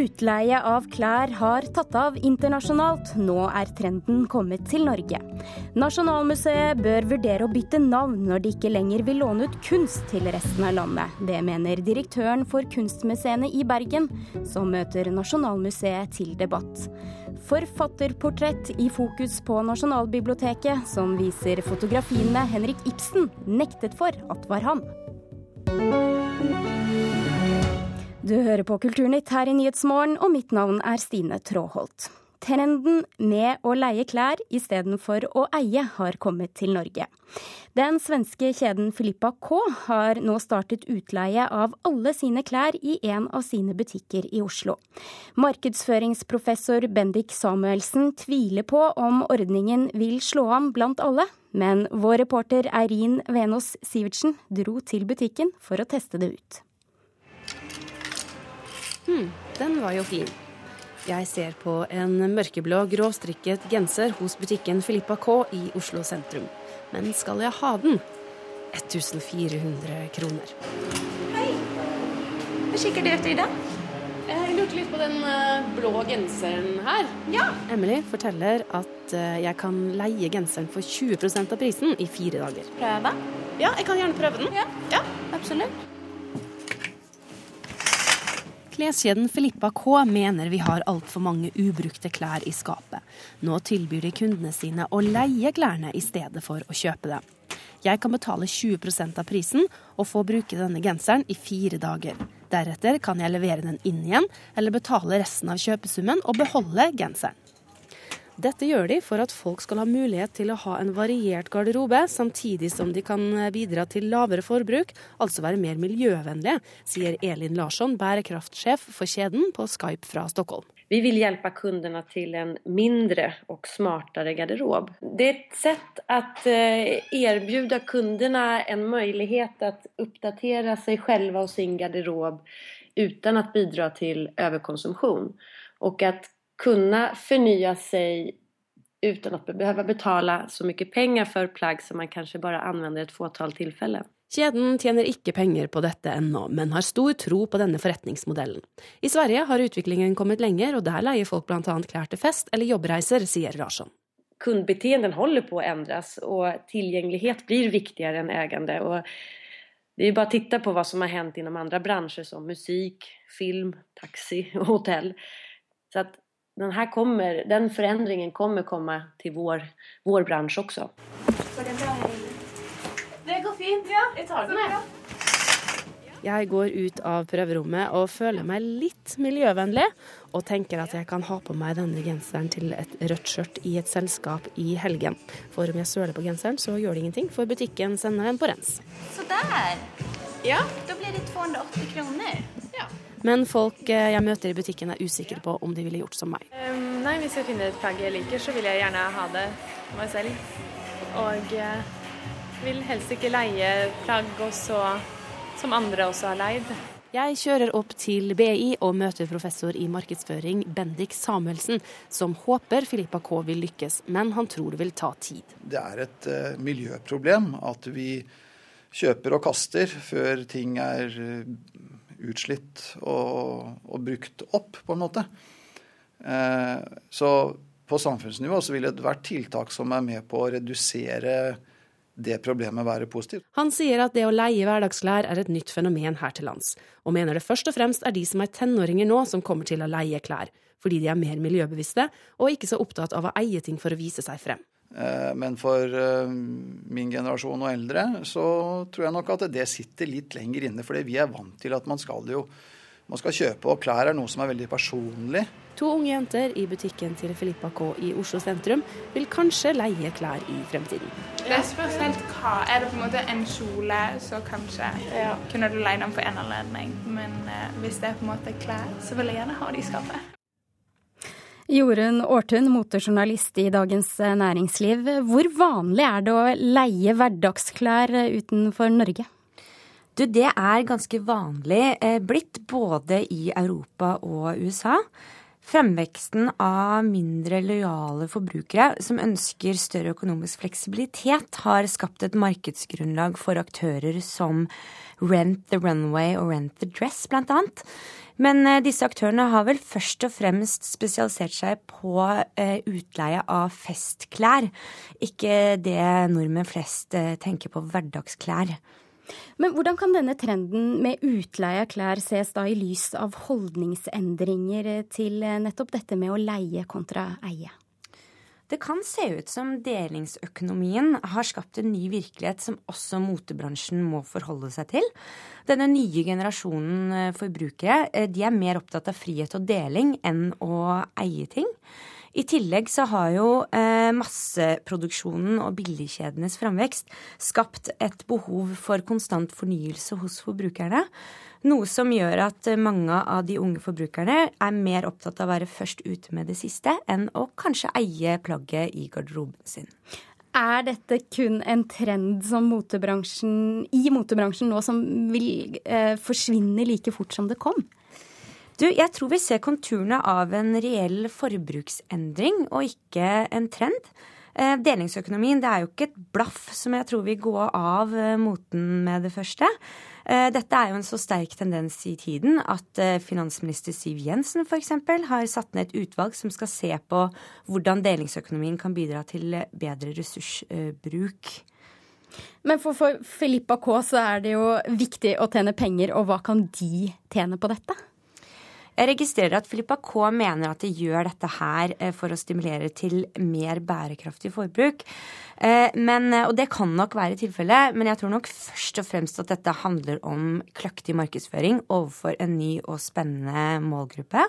Utleie av klær har tatt av internasjonalt. Nå er trenden kommet til Norge. Nasjonalmuseet bør vurdere å bytte navn når de ikke lenger vil låne ut kunst til resten av landet. Det mener direktøren for kunstmuseene i Bergen, som møter Nasjonalmuseet til debatt. Forfatterportrett i fokus på Nasjonalbiblioteket, som viser fotografiene Henrik Ibsen nektet for at var han. Du hører på Kulturnytt her i Nyhetsmorgen, og mitt navn er Stine Tråholt. Trenden med å leie klær istedenfor å eie har kommet til Norge. Den svenske kjeden Filippa K har nå startet utleie av alle sine klær i en av sine butikker i Oslo. Markedsføringsprofessor Bendik Samuelsen tviler på om ordningen vil slå an blant alle, men vår reporter Eirin Venås Sivertsen dro til butikken for å teste det ut. Hm, den var jo fin. Jeg ser på en mørkeblå, grovstrikket genser hos butikken Filippa K i Oslo sentrum. Men skal jeg ha den? 1400 kroner. Hei. Hva kikker du etter i dag? Jeg lurte litt på den eh, blå genseren her. Ja. Emily forteller at eh, jeg kan leie genseren for 20% av prisen i fire dager. Prøve? Ja, jeg kan gjerne prøve den. Ja, ja absolutt. Kleskjeden Filippa K mener vi har altfor mange ubrukte klær i skapet. Nå tilbyr de kundene sine å leie klærne i stedet for å kjøpe dem. Jeg kan betale 20% av prisen og få bruke denne genseren i fire dager. Deretter kan jeg levere den inn igjen, eller betale resten av kjøpesummen og beholde genseren. Dette gjør de for at folk skal ha mulighet til å ha en variert garderobe, samtidig som de kan bidra til lavere forbruk, altså være mer miljøvennlige, sier Elin Larsson, bærekraftsjef for kjeden, på Skype fra Stockholm. Vi vil hjelpe kundene til en mindre og smartere garderob. Det er et sett å tilby eh, kundene en mulighet til å oppdatere seg selv og sin garderob uten å bidra til overkonsumsjon. Og at kunne fornye seg uten å behøve betale så mye penger for plagg som man kanskje bare anvender et fåtal tillfällen. Kjeden tjener ikke penger på dette ennå, men har stor tro på denne forretningsmodellen. I Sverige har utviklingen kommet lenger, og der leier folk bl.a. klær til fest eller jobbreiser, sier Rarsson. Kundbeteenden holder på å endres, og tilgjengelighet blir viktigere enn eiende. det er bare å titte på hva som har hendt innom andre bransjer, som musikk, film, taxi og hotell. Så at den, här kommer, den förändringen kommer komma till vår, vår bransch också. Går det bra? Det går fint. Ja, jeg tar den, jeg. Jeg går ut av prøverommet og føler meg litt miljøvennlig, og tenker at jeg kan ha på meg denne genseren til et rødt skjørt i et selskap i helgen. For om jeg søler på genseren, så gjør det ingenting, for butikken sender den på rens. Så der. Ja. Da blir det 280 kroner. Men folk eh, jeg møter i butikken er usikre på om de ville gjort som meg. Um, nei, hvis jeg finner et plagg jeg liker, så vil jeg gjerne ha det meg selv. Og uh, vil helst ikke leie plagg også, som andre også har leid. Jeg kjører opp til BI og møter professor i markedsføring Bendik Samuelsen, som håper Filippa K vil lykkes, men han tror det vil ta tid. Det er et uh, miljøproblem at vi kjøper og kaster før ting er uh, utslitt og, og, brukt opp, på en måte. Eh, så på samfunnsnivå så vil ethvert tiltak som er med på å redusere det problemet være positivt. Han sier at det å leie hverdagsklær er et nytt fenomen her til lands, og mener det først og fremst er de som er tenåringer nå som kommer til å leie klær, fordi de er mer miljøbevisste og ikke så opptatt av å eie ting for å vise seg frem. Eh, men for eh, min generasjon og eldre så tror jeg nok at det sitter litt lenger inne. fordi vi er vant til at man skal jo man skal kjøpe, og klær er noe som er veldig personlig. To unge jenter i butikken til Filippa K i Oslo sentrum vil kanskje leie klær i fremtiden. Det spørs helt hva. Er det på en måte en kjole, så kanskje ja. kunne du leie den for en anledning. Men eh, hvis det er på en måte klær, så vil jeg gjerne ha de i skapet. Jorunn Aartun, motejournalist i Dagens Næringsliv. Hvor vanlig er det å leie hverdagsklær utenfor Norge? Du, det er ganske vanlig eh, blitt både i Europa og USA. Fremveksten av mindre lojale forbrukere som ønsker større økonomisk fleksibilitet, har skapt et markedsgrunnlag for aktører som Rent the Runway og Rent the Dress, blant annet. Men eh, disse aktørene har vel først og fremst spesialisert seg på eh, utleie av festklær, ikke det nordmenn flest eh, tenker på hverdagsklær. Men hvordan kan denne trenden med utleie av klær ses da i lys av holdningsendringer til nettopp dette med å leie kontra eie? Det kan se ut som delingsøkonomien har skapt en ny virkelighet som også motebransjen må forholde seg til. Denne nye generasjonen eh, forbrukere eh, de er mer opptatt av frihet og deling enn å eie ting. I tillegg så har jo eh, masseproduksjonen og billigkjedenes framvekst skapt et behov for konstant fornyelse hos forbrukerne. Noe som gjør at mange av de unge forbrukerne er mer opptatt av å være først ute med det siste, enn å kanskje eie plagget i garderoben sin. Er dette kun en trend motebransjen, i motebransjen nå som vil eh, forsvinne like fort som det kom? Du, jeg tror vi ser konturene av en reell forbruksendring, og ikke en trend. Eh, delingsøkonomien det er jo ikke et blaff som jeg tror vil gå av eh, moten med det første. Eh, dette er jo en så sterk tendens i tiden at finansminister Siv Jensen f.eks. har satt ned et utvalg som skal se på hvordan delingsøkonomien kan bidra til bedre ressursbruk. Men for, Filippa K så er det jo viktig å tjene penger, og hva kan de tjene på dette? Jeg registrerer at Filippa K mener at de gjør dette her eh, for å stimulere til mer bærekraftig forbruk. Eh, men, eh, og det kan nok være tilfellet, men jeg tror nok først og fremst at dette handler om kløktig markedsføring overfor en ny og spennende målgruppe.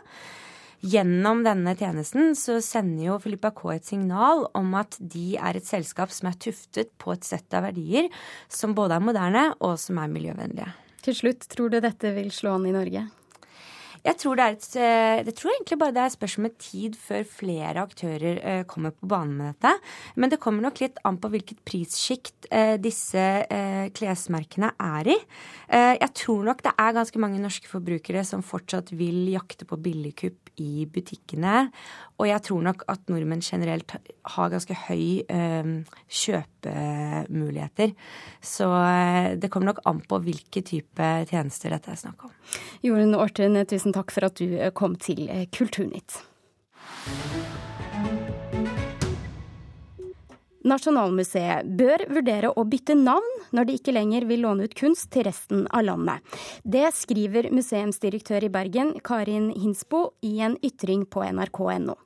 Gjennom denne tjenesten så sender jo Filippa K et signal om at de er et selskap som er tuftet på et sett av verdier som både er moderne og som er miljøvennlige. Til slutt, tror du dette vil slå an i Norge? Jeg tror, det er et, eh, jeg tror egentlig bare det er et spørsmål med tid før flere aktører eh, kommer på banen med dette. Men det kommer nok litt an på hvilket prissjikt eh, disse klesmerkene er i. Jeg tror nok det er ganske mange norske forbrukere som fortsatt vil jakte på billigkupp i butikkene. Og jeg tror nok at nordmenn generelt har ganske høy kjøpemuligheter. Så det kommer nok an på hvilke type tjenester dette er snakk om. Jorunn Orten, tusen takk for at du eh, kom til eh, Kulturnytt. Nasjonalmuseet bør vurdere å bytte navn når de ikke lenger vil låne ut kunst til resten av landet. Det skriver museumsdirektør i Bergen, Karin Hinsbo, i en ytring på nrk.no.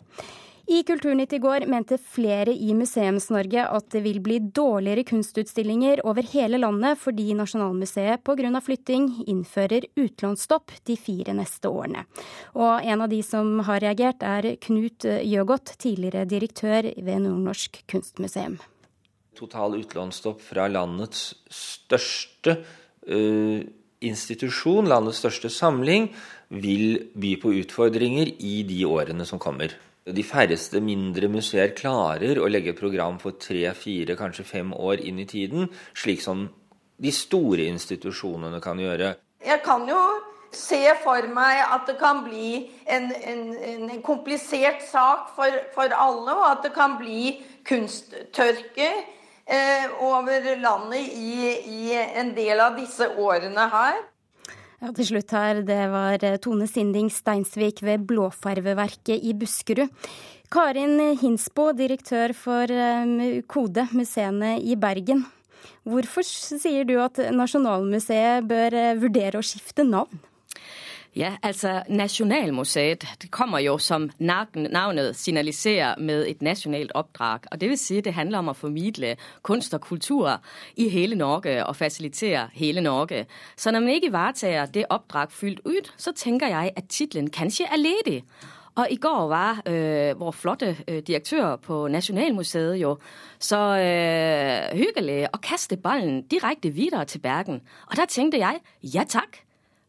I Kulturnytt i går mente flere i Museums-Norge at det vil bli dårligere kunstutstillinger over hele landet fordi Nasjonalmuseet pga. flytting innfører utlånsstopp de fire neste årene. Og en av de som har reagert, er Knut Jøgodt, tidligere direktør ved Nordnorsk kunstmuseum. Total utlånsstopp fra landets største uh, institusjon, landets største samling, vil by på utfordringer i de årene som kommer. De færreste mindre museer klarer å legge program for tre, fire, kanskje fem år inn i tiden, slik som de store institusjonene kan gjøre. Jeg kan jo se for meg at det kan bli en, en, en komplisert sak for, for, alle, og at det kan bli kunsttørke eh, over landet i, i en del av disse årene her. Ja, til slutt her, det var eh, Tone Sinding Steinsvik ved Blåfarveverket i Buskerud. Karin Hinsbo, direktør for eh, Kode, museene i Bergen. Hvorfor sier du at Nasjonalmuseet bør eh, vurdere å skifte navn? Ja, altså Nasjonalmuseet det kommer jo, som navnet signaliserer, med et nasjonalt oppdrag. Og Det vil si det handler om å formidle kunst og kultur i hele Norge og fasilitere hele Norge. Så når man ikke ivaretar det oppdrag fylt ut, så tenker jeg at tittelen kanskje er ledig. Og i går var øh, vår flotte øh, direktør på Nasjonalmuseet jo så øh, hyggelig å kaste ballen direkte videre til Bergen. Og da tenkte jeg ja takk.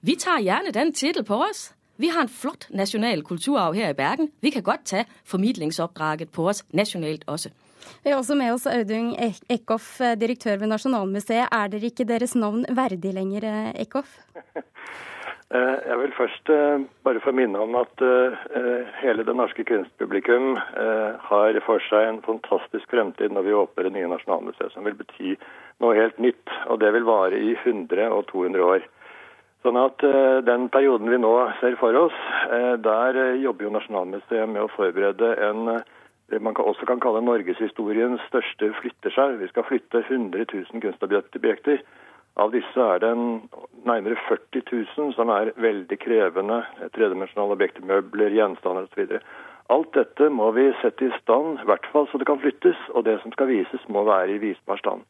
Vi tar gjerne den tittel på oss. Vi har en flott nasjonal kulturarv her i Bergen. Vi kan godt ta formidlingsoppdraget på oss nasjonalt også. Vi har også med oss Audun Eckhoff, direktør ved Nasjonalmuseet. Er dere ikke deres navn verdig lenger, Eckhoff? Eh, jeg vil først eh, bare få minne om at eh, hele det norske kunstpublikum har for seg en fantastisk fremtid når vi åpner det nye Nasjonalmuseet, som vil bety noe helt nytt. Og det vil vare i 100 og 200 år. Sånn at Den perioden vi nå ser for oss, der jobber jo Nasjonalmuseet med å forberede en det man også kan kalle norgeshistoriens største flytteskjær. Vi skal flytte 100 000 kunstobjekter av disse er det nærmere 40 000 som er veldig krevende tredimensjonale objekter, møbler, gjenstander osv. Alt dette må vi sette i stand, i hvert fall så det kan flyttes. Og det som skal vises, må være i visbar stand.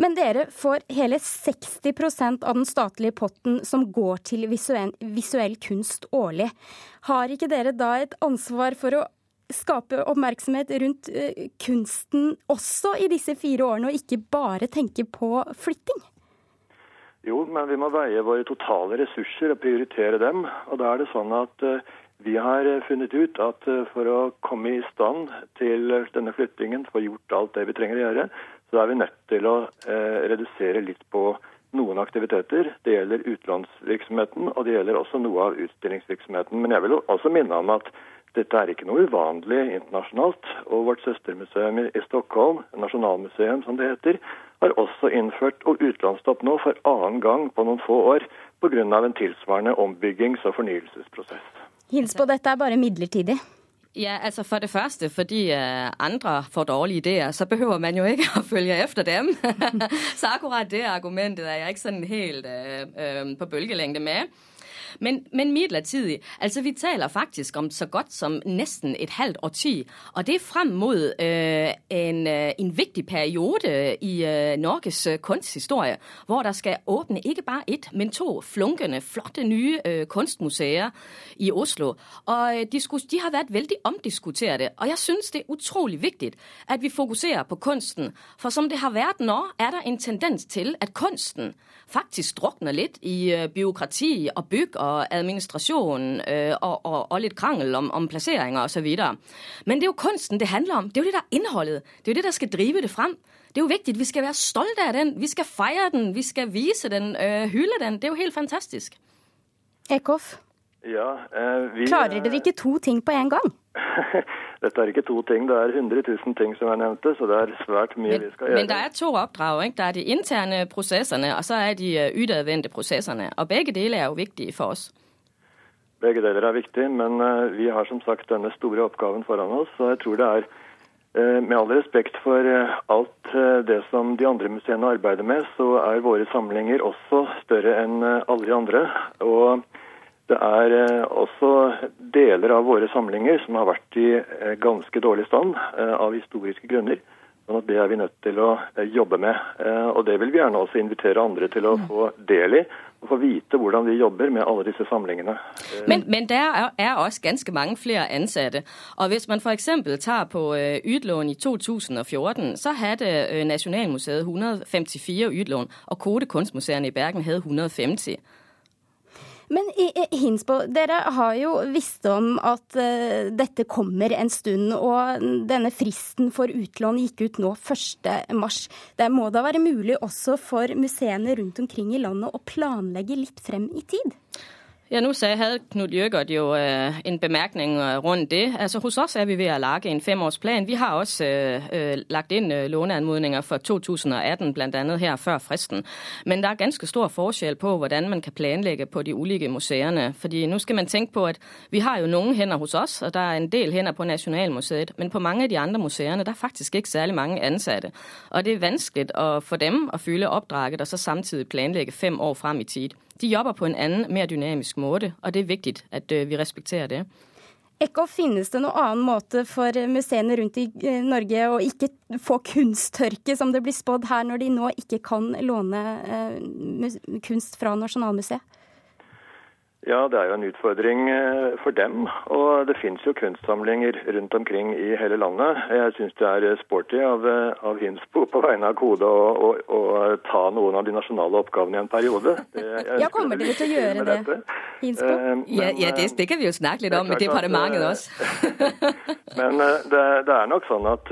Men dere får hele 60% av den statlige potten som går til visuell, visuell kunst årlig. Har ikke dere da et ansvar for å skape oppmerksomhet rundt uh, kunsten også i disse fire årene, og ikke bare tenke på flytting? Jo, men vi må veie våre totale ressurser og prioritere dem. Og da er det sånn at uh, vi har eh, funnet ut at uh, for å komme i stand til denne flyttingen, få gjort alt det vi trenger å gjøre, så er vi nødt til å uh, redusere litt på noen aktiviteter. Det gjelder utlånsvirksomheten, og det gjelder også noe av utstillingsvirksomheten. Men jeg vil også minne om at dette er ikke noe uvanlig internasjonalt. Og vårt søstermuseum i Stockholm, Nasjonalmuseum som det heter, har også innført og utlånsstopp nå for annen gang på noen få år pga. en tilsvarende ombyggings- og fornyelsesprosess. Hils på, dette er bare midlertidig. Ja, altså For det første, fordi uh, andre får dårlige ideer, så behøver man jo ikke å følge efter dem. så akkurat det argumentet er jeg ikke sånn helt uh, på bølgelengde med. Men, men midlertidig. Altså, vi taler faktisk om så godt som nesten et halvt årti. Og det er frem mod øh, en, øh, en, viktig periode i øh, Norges øh, kunsthistorie, hvor der skal åpne ikke bare ett, men to flunkende, flotte nye øh, kunstmuseer i Oslo. Og de, skulle, de har vært veldig omdiskuterte. Og jeg syns det er utrolig viktig at vi fokuserer på kunsten. For som det har vært nå, er der en tendens til at kunsten faktisk drukner litt i byråkrati og bygg og administrasjon øh, og, og, og, litt krangel om, om plasseringer osv. Men det er jo kunsten det handler om. Det er jo det der innholdet. Det er jo det der skal drive det frem. Det er jo viktig. Vi skal være stolte av den. Vi skal feire den. Vi skal vise den, øh, hylle den. Det er jo helt fantastisk. Eckhoff, ja, eh, vi, klarer dere ikke to ting på en gang? Dette er ikke to ting, det er 100 000 ting som jeg nevnte, så det er svært mye men, vi skal gjøre. Men det er to oppdrag. Ikke? Det er de interne prosessene, og så er de øh, utadvendte prosessene. Og begge deler er jo viktige for oss. Begge deler er viktig, men uh, vi har som sagt denne store oppgaven foran oss. Og jeg tror det er, uh, med all respekt for alt det som de andre museene arbeider med, så er våre samlinger også større enn alle de andre. Og det er eh, også deler av våre samlinger som har vært i eh, ganske dårlig stand eh, av historiske grunner. Sånn Det er vi nødt til å jobbe med. Og Det vil vi gjerne også invitere andre til å få del i. Og få vite hvordan vi jobber med alle disse samlingene. Men, men der er også ganske mange flere ansatte. Og Hvis man f.eks. tar på utlån i 2014, så hadde Nasjonalmuseet 154 utlån, og Kode kunstmuseene i Bergen hadde 150. Men Hinsbo, dere har jo visst om at uh, dette kommer en stund, og denne fristen for utlån gikk ut nå 1.3. Det må da være mulig også for museene rundt omkring i landet å planlegge litt frem i tid? Ja, nu sagde, havde Knud Jørgert jo øh, en bemærkning øh, rundt det. Altså hos os er vi ved at lage en femårsplan. Vi har også øh, øh, lagt ind øh, låneanmodninger for 2018, blandt andet her før fristen. Men der er ganske stor forskel på, hvordan man kan planlægge på de ulike museerne. Fordi nu skal man tænke på, at vi har jo nogle hænder hos os, og der er en del hænder på Nationalmuseet. Men på mange af de andre museerne, der er faktisk ikke særlig mange ansatte. Og det er vanskeligt at få dem at fylde opdraget, og så samtidig planlægge fem år frem i tid. De jobber på en annen, mer dynamisk måte, og det er viktig at øh, vi respekterer det. Ekko, finnes det noen annen måte for museene rundt i øh, Norge å ikke få kunsttørke, som det blir spådd her, når de nå ikke kan låne øh, kunst fra Nasjonalmuseet? Ja, det er jo en utfordring eh, for dem. Og det finnes jo kunstsamlinger rundt omkring i hele landet. Jeg syns det er sporty av, eh, av Hinsbo på vegne av Kode å, ta noen av de nasjonale oppgavene i en periode. Det, ja, kommer dere til å gjøre det, Hinsbo? Eh, men, ja, ja det, stikker vi jo snakke litt om med departementet også. men det, det, er nok sånn at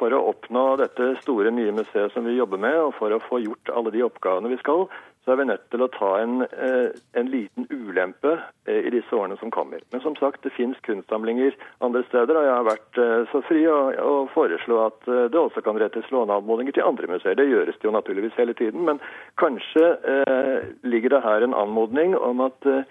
for å oppnå dette store nye museet som vi jobber med, og for å få gjort alle de oppgavene vi skal, så er vi nødt til å ta en, eh, en liten ulempe eh, i disse årene som kommer. Men som sagt, det finnes kunstsamlinger andre steder, og jeg har vært eh, så fri å, å foreslå at det også kan rettes låneanmodninger til andre museer. Det gjøres det jo naturligvis hele tiden, men kanskje eh, ligger det her en anmodning om at eh,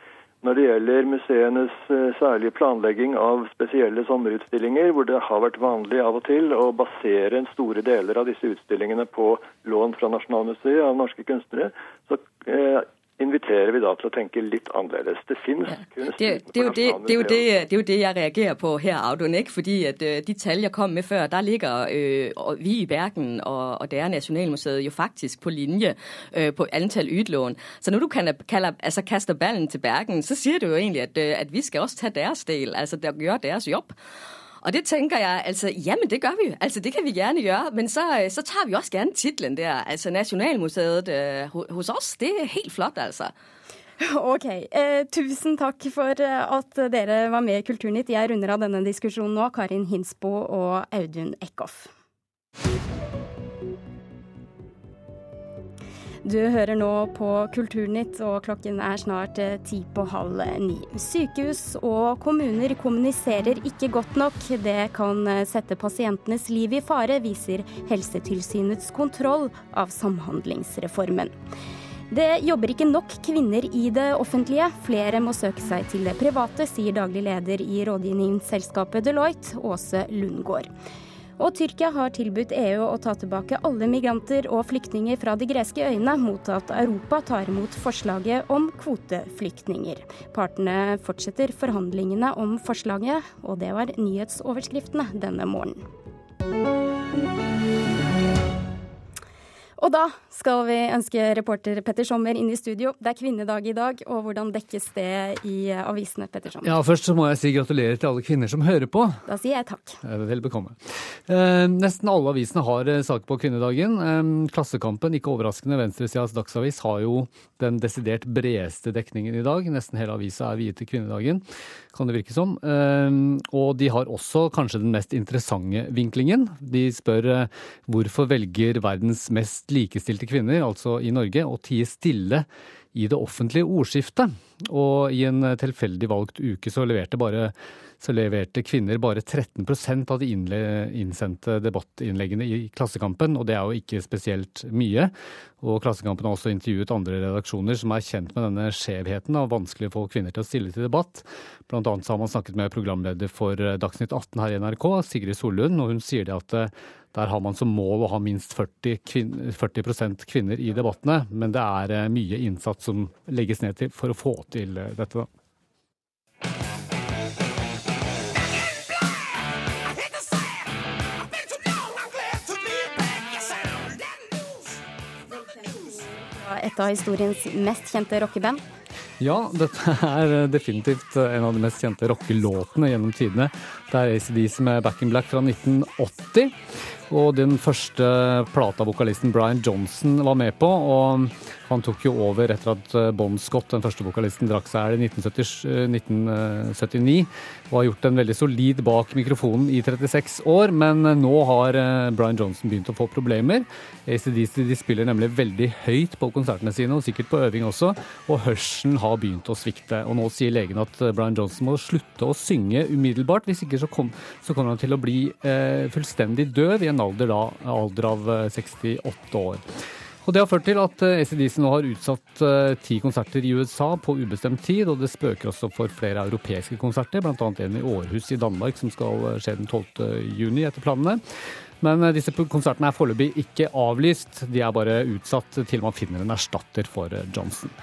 når det gjelder museenes særlige planlegging av spesielle sommerutstillinger, hvor det har vært vanlig av og til å basere store deler av disse utstillingene på lån fra Nasjonalmuseet av norske kunstnere, så eh, inviterer vi da til å tenke litt annerledes. Det finnes ja. kunst det, det, det, det, er jo det, det er jo det jeg reagerer på her, Audun. ikke? Fordi at uh, de tall jeg kom med før, der ligger øh, vi i Bergen og, og det er Nasjonalmuseet jo faktisk på linje øh, på antall utlån. Så når du kan, kaller, altså, kaster ballen til Bergen, så sier du jo egentlig at, at vi skal også ta deres del, altså gjøre deres jobb. Og det tenker jeg altså Jamen, det gør vi. Altså, det kan vi gjerne gjøre. Men så, så tar vi også gjerne tittelen der. Altså Nasjonalmuseet uh, hos oss. Det er helt flott, altså. Ok. Eh, tusen takk for eh, at dere var med i Kulturnytt. Jeg runder av denne diskusjonen nå. Karin Hinsbo og Audun Eckhoff. Du hører nå på Kulturnytt, og klokken er snart eh, ti på halv ni. Sykehus og kommuner kommuniserer ikke godt nok. Det kan eh, sette pasientenes liv i fare, viser Helsetilsynets kontroll av Samhandlingsreformen. Det jobber ikke nok kvinner i det offentlige. Flere må søke seg til det private, sier daglig leder i rådgivningsselskapet Deloitte, Åse Lundgaard. Og Tyrkia har tilbudt EU å ta tilbake alle migranter og flyktninger fra de greske øyene, mot at Europa tar imot forslaget om kvoteflyktninger. Partene fortsetter forhandlingene om forslaget, og det var nyhetsoverskriftene denne morgenen. Og da skal vi ønske reporter Petter Sommer inn i studio. Det er kvinnedag i dag, og hvordan dekkes det i avisene, Petter Sommer? Ja, Først så må jeg si gratulerer til alle kvinner som hører på. Da sier jeg takk. Vel bekomme. Eh, nesten alle avisene har eh, saker på kvinnedagen. Eh, Klassekampen, ikke overraskende, venstresidas Dagsavis, har jo den desidert bredeste dekningen i dag. Nesten hele avisa er viet til kvinnedagen kan det virke som. Ehm, og de har også kanskje den mest interessante vinklingen. De spør eh, hvorfor velger verdens mest likestilte kvinner, altså i Norge, å tie stille i det offentlige ordskiftet. Og i en tilfeldig valgt uke så leverte bare så leverte kvinner bare 13% av de innsendte debattinnleggene i Klassekampen, og det er jo ikke spesielt mye. Og Klassekampen har også intervjuet andre redaksjoner som er kjent med denne skjevheten av vanskelig å få kvinner til å stille til debatt. Blant annet så har man snakket med programleder for Dagsnytt 18 her i NRK, Sigrid Sollund, og hun sier det at eh, der har man som mål å ha minst 40, kvin 40 kvinner i debattene, men det er eh, mye innsats som legges ned til for å få til eh, dette. da. Et av historiens mest kjente rockeband? Ja, dette er definitivt en av de mest kjente rockelåtene gjennom tidene. Det er ACDs med Back in Black fra 1980. Og den første plata vokalisten Brian Johnson var med på. Og han tok jo over etter at eh, Bon Scott, den første vokalisten, drakk seg i 1979. Og har gjort en veldig solid bak mikrofonen i 36 år. Men eh, nå har eh, Brian Johnson begynt å få problemer. ACDC de spiller nemlig veldig høyt på konsertene sine, og sikkert på øving også. Og hørselen har begynt å svikte. Og nå sier legen at Brian Johnson må slutte å synge umiddelbart. Hvis ikke så, kom, så kommer han til å bli eh, fullstendig døv i en alder, da, alder av 68 år. Og Det har ført til at eh, ACDC nå har utsatt eh, ti konserter i USA på ubestemt tid, og det spøker også for flere europeiske konserter, bl.a. en i Århus i Danmark som skal eh, skje den 12. juni etter planene. Men disse konsertene er foreløpig ikke avlyst, de er bare utsatt til man finner en erstatter for Johnson.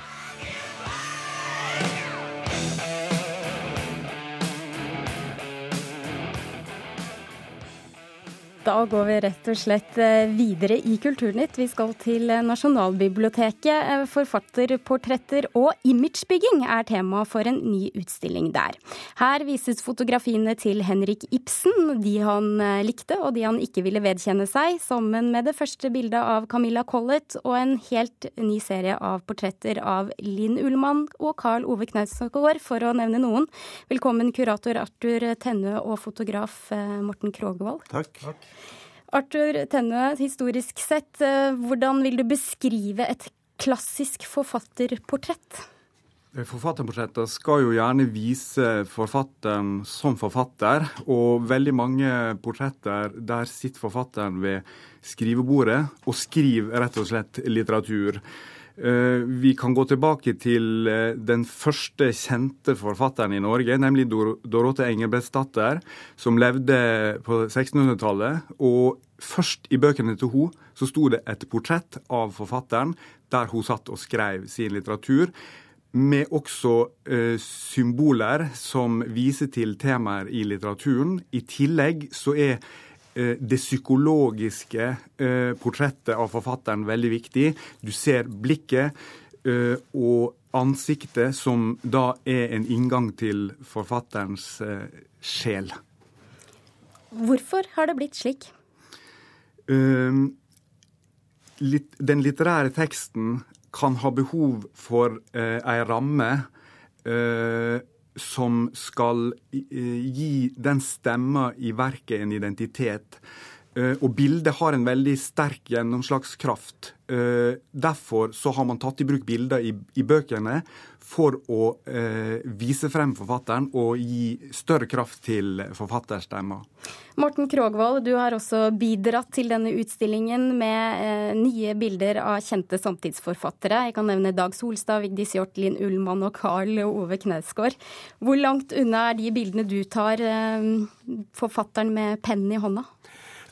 Da går vi rett og slett eh, videre i Kulturnytt. Vi skal til eh, Nasjonalbiblioteket. Eh, forfatterportretter og imagebygging er tema for en ny utstilling der. Her vises fotografiene til Henrik Ibsen, de han likte og de han ikke ville vedkjenne seg, sammen med det første bildet av Camilla Collett og en helt ny serie av portretter av Linn Ullmann og Carl Ove Knausgård, for å nevne noen. Velkommen kurator Arthur Tennø og fotograf Morten Krogvold. Takk. Takk. Arthur Tennø, historisk sett, eh, hvordan vil du beskrive et klassisk forfatterportrett? Forfatterportretter skal jo gjerne vise forfatteren som forfatter, og veldig mange portretter der sitter forfatteren ved skrivebordet og skriver rett og slett litteratur. Eh, vi kan gå tilbake til eh, den første kjente forfatteren i Norge, nemlig Dorotte Engelbrektsdatter, som levde på 1600-tallet. Og først i bøkene til henne så sto det et portrett av forfatteren der hun satt og skrev sin litteratur med også eh, symboler som viser til temaer i litteraturen. I tillegg så er det psykologiske eh, portrettet av forfatteren veldig viktig. Du ser blikket eh, og ansiktet, som da er en inngang til forfatterens eh, sjel. Hvorfor har det blitt slik? Eh, den litterære teksten kan ha behov for eh, ei ramme eh, som skal eh, gi den stemma i verket en identitet. Eh, og bildet har en veldig sterk gjennomslagskraft. Eh, derfor så har man tatt i bruk bilder i, i bøkene for å eh, vise frem forfatteren og gi større kraft til forfatterstemma. Morten Krogvold, du har også bidratt til denne utstillingen med eh, nye bilder av kjente samtidsforfattere. Jeg kan nevne Dag Solstad, Vigdis Hjorth, Linn Ullmann og Karl Ove Knausgård. Hvor langt unna er de bildene du tar, eh, forfatteren med pennen i hånda?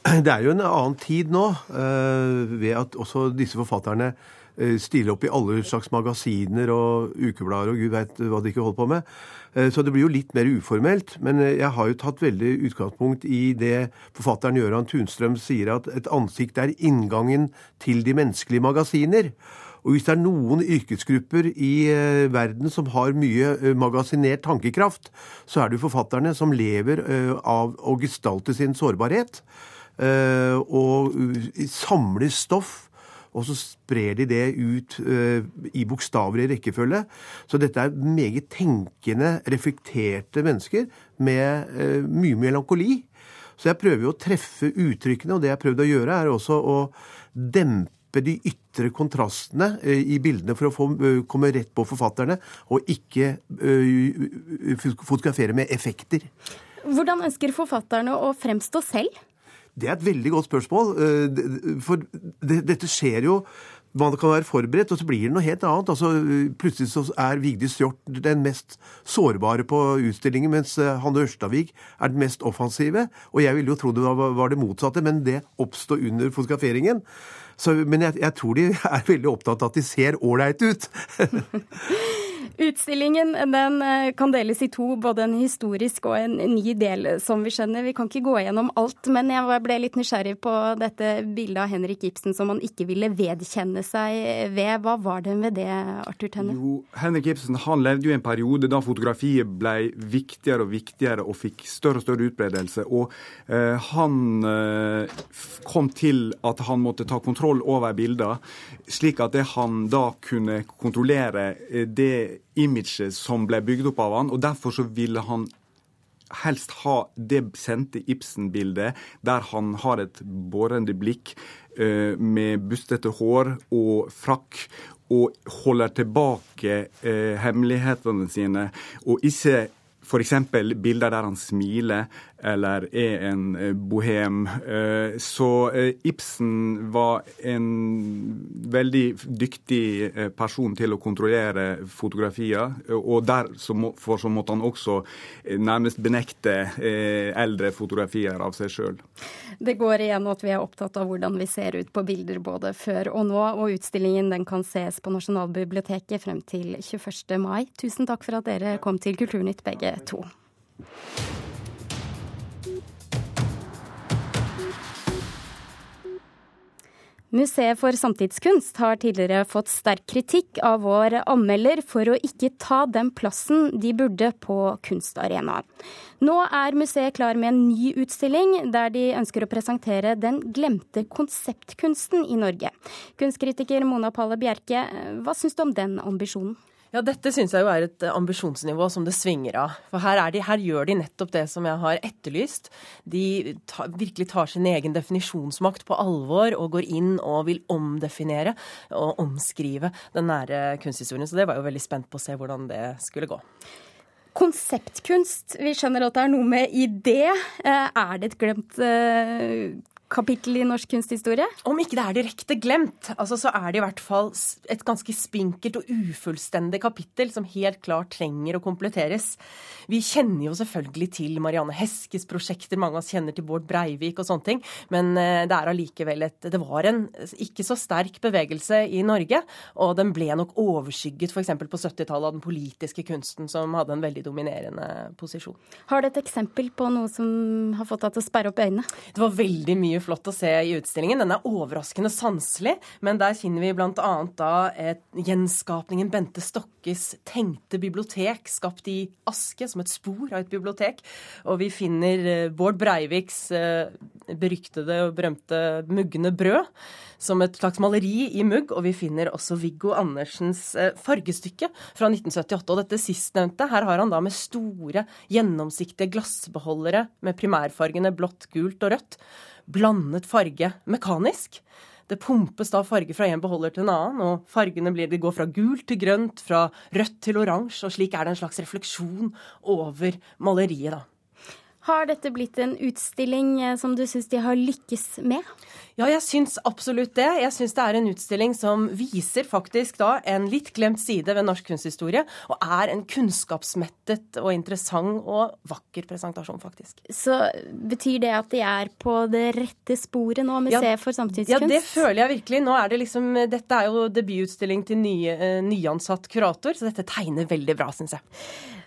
Det er jo en annen tid nå, eh, ved at også disse forfatterne Eh, stille opp i alle slags magasiner og ukeblader og gud veit hva de ikke holder på med. Eh, så det blir jo litt mer uformelt. Men eh, jeg har jo tatt veldig utgangspunkt i det forfatteren Gøran Tunstrøm sier, at et ansikt er inngangen til de menneskelige magasiner. Og hvis det er noen yrkesgrupper i verden som har mye magasinert tankekraft, så er det jo forfatterne som lever av å gestalte sin sårbarhet. Og samler stoff og så sprer de det ut uh, i bokstaver i rekkefølge. Så dette er meget tenkende, reflekterte mennesker med uh, mye melankoli. Så jeg prøver jo å treffe uttrykkene, og det jeg har prøvd å gjøre, er også å dempe de ytre kontrastene uh, i bildene for å få, komme rett på forfatterne, og ikke fotografere med effekter. Hvordan ønsker forfatterne å fremstå selv? Det er et veldig godt spørsmål. Eh, for dette skjer jo man kan være forberedt, og så blir det noe helt annet. Altså, plutselig så er Vigdis Hjorth den mest sårbare på utstillingen, mens eh, Hanne Ørstavik er den mest offensive. Og jeg ville jo tro det var det motsatte, men det oppstår under fotograferingen. Så, men jeg, jeg, tror de er veldig opptatt av at de ser ålreite ut. Utstillingen den eh, kan deles i to, både en historisk og en ny del, som vi skjønner. Vi kan ikke gå gjennom alt, men jeg ble litt nysgjerrig på dette bildet av Henrik Ibsen som han ikke ville vedkjenne seg ved. Hva var det med det, Arthur Tenne? Jo, Henrik Ibsen han levde jo i en periode da fotografiet ble viktigere og viktigere og fikk større og større utbredelse. Og eh, han eh, kom til at han måtte ta kontroll over bilder, slik at det han da kunne kontrollere eh, det imaget som ble bygd opp av han, og derfor så ville han helst ha det sendte Ibsen-bildet der han har et bårende blikk uh, med bustete hår og frakk og holder tilbake eh, hemmelighetene sine, og ikke f.eks. bilder der han smiler eller er en eh, bohem. Eh, så eh, Ibsen var en veldig dyktig person til å kontrollere fotografier. Og derfor så måtte han også nærmest benekte eldre fotografier av seg sjøl. Det går igjen at vi er opptatt av hvordan vi ser ut på bilder både før og nå. Og utstillingen den kan ses på Nasjonalbiblioteket frem til 21. mai. Tusen takk for at dere kom til Kulturnytt begge to. Museet for samtidskunst har tidligere fått sterk kritikk av vår anmelder for å ikke ta den plassen de burde på kunstarenaen. Nå er museet klar med en ny utstilling, der de ønsker å presentere den glemte konseptkunsten i Norge. Kunstkritiker Mona Palle Bjerke, hva syns du om den ambisjonen? Ja, Dette syns jeg jo er et ambisjonsnivå som det svinger av. For her, de, her gjør de nettopp det som jeg har etterlyst. De ta, virkelig tar sin egen definisjonsmakt på alvor og går inn og vil omdefinere og omskrive den nære kunsthistorien. Så det var jo veldig spent på å se hvordan det skulle gå. Konseptkunst, vi skjønner at det er noe med idé. Eh, er det et glemt eh, kapittel i norsk kunsthistorie? Om ikke det er direkte glemt, altså, så er det i hvert fall et ganske spinkelt og ufullstendig kapittel som helt klart trenger å kompletteres. Vi kjenner jo selvfølgelig til Marianne Heskes prosjekter, mange av oss kjenner til Bård Breivik og sånne ting, men eh, det er allikevel et Det var en ikke så sterk bevegelse i Norge, og den ble nok overskygget f.eks. på 70-tallet av den politiske kunsten, som hadde en veldig dominerende posisjon. Har du et eksempel på noe som har fått deg til å sperre opp øynene? Det var veldig mye mye flott å se i utstillingen. Den er overraskende sanselig, men der finner vi bl.a. da et, gjenskapningen Bente Stokkes tenkte bibliotek, skapt i aske, som et spor av et bibliotek. Og vi finner eh, Bård Breiviks eh, beryktede og berømte Mugne brød som et slags maleri i mugg, og vi finner også Viggo Andersens eh, fargestykke fra 1978. Og dette sistnevnte, her har han da med store, gjennomsiktige glassbeholdere med primærfargene blått, gult og rødt blandet farge mekanisk. Det pumpes da farge fra en beholder til en annen, og fargene blir, går fra gult til grønt, fra rødt til oransje, og slik er det en slags refleksjon over maleriet, da. Har dette blitt en utstilling eh, som du syns de har lykkes med? Ja, jeg syns absolutt det. Jeg syns det er en utstilling som viser faktisk da en litt glemt side ved norsk kunsthistorie, og er en kunnskapsmettet og interessant og vakker presentasjon, faktisk. Så betyr det at de er på det rette sporet nå, Museet ja, for samtidskunst? Ja, det føler jeg virkelig. Nå er det liksom Dette er jo debututstilling til nye, eh, nyansatt kurator, så dette tegner veldig bra, syns jeg.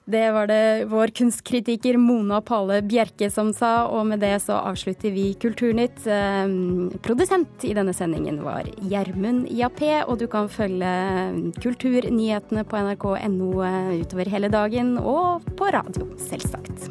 Det var det vår kunstkritiker Mona Pale Bjerke som sa, og med det så avslutter vi Kulturnytt. Ehm, produsent i denne sendingen var Gjermund Jappé, og du kan følge kulturnyhetene på nrk.no eh, utover hele dagen, og på radio, selvsagt.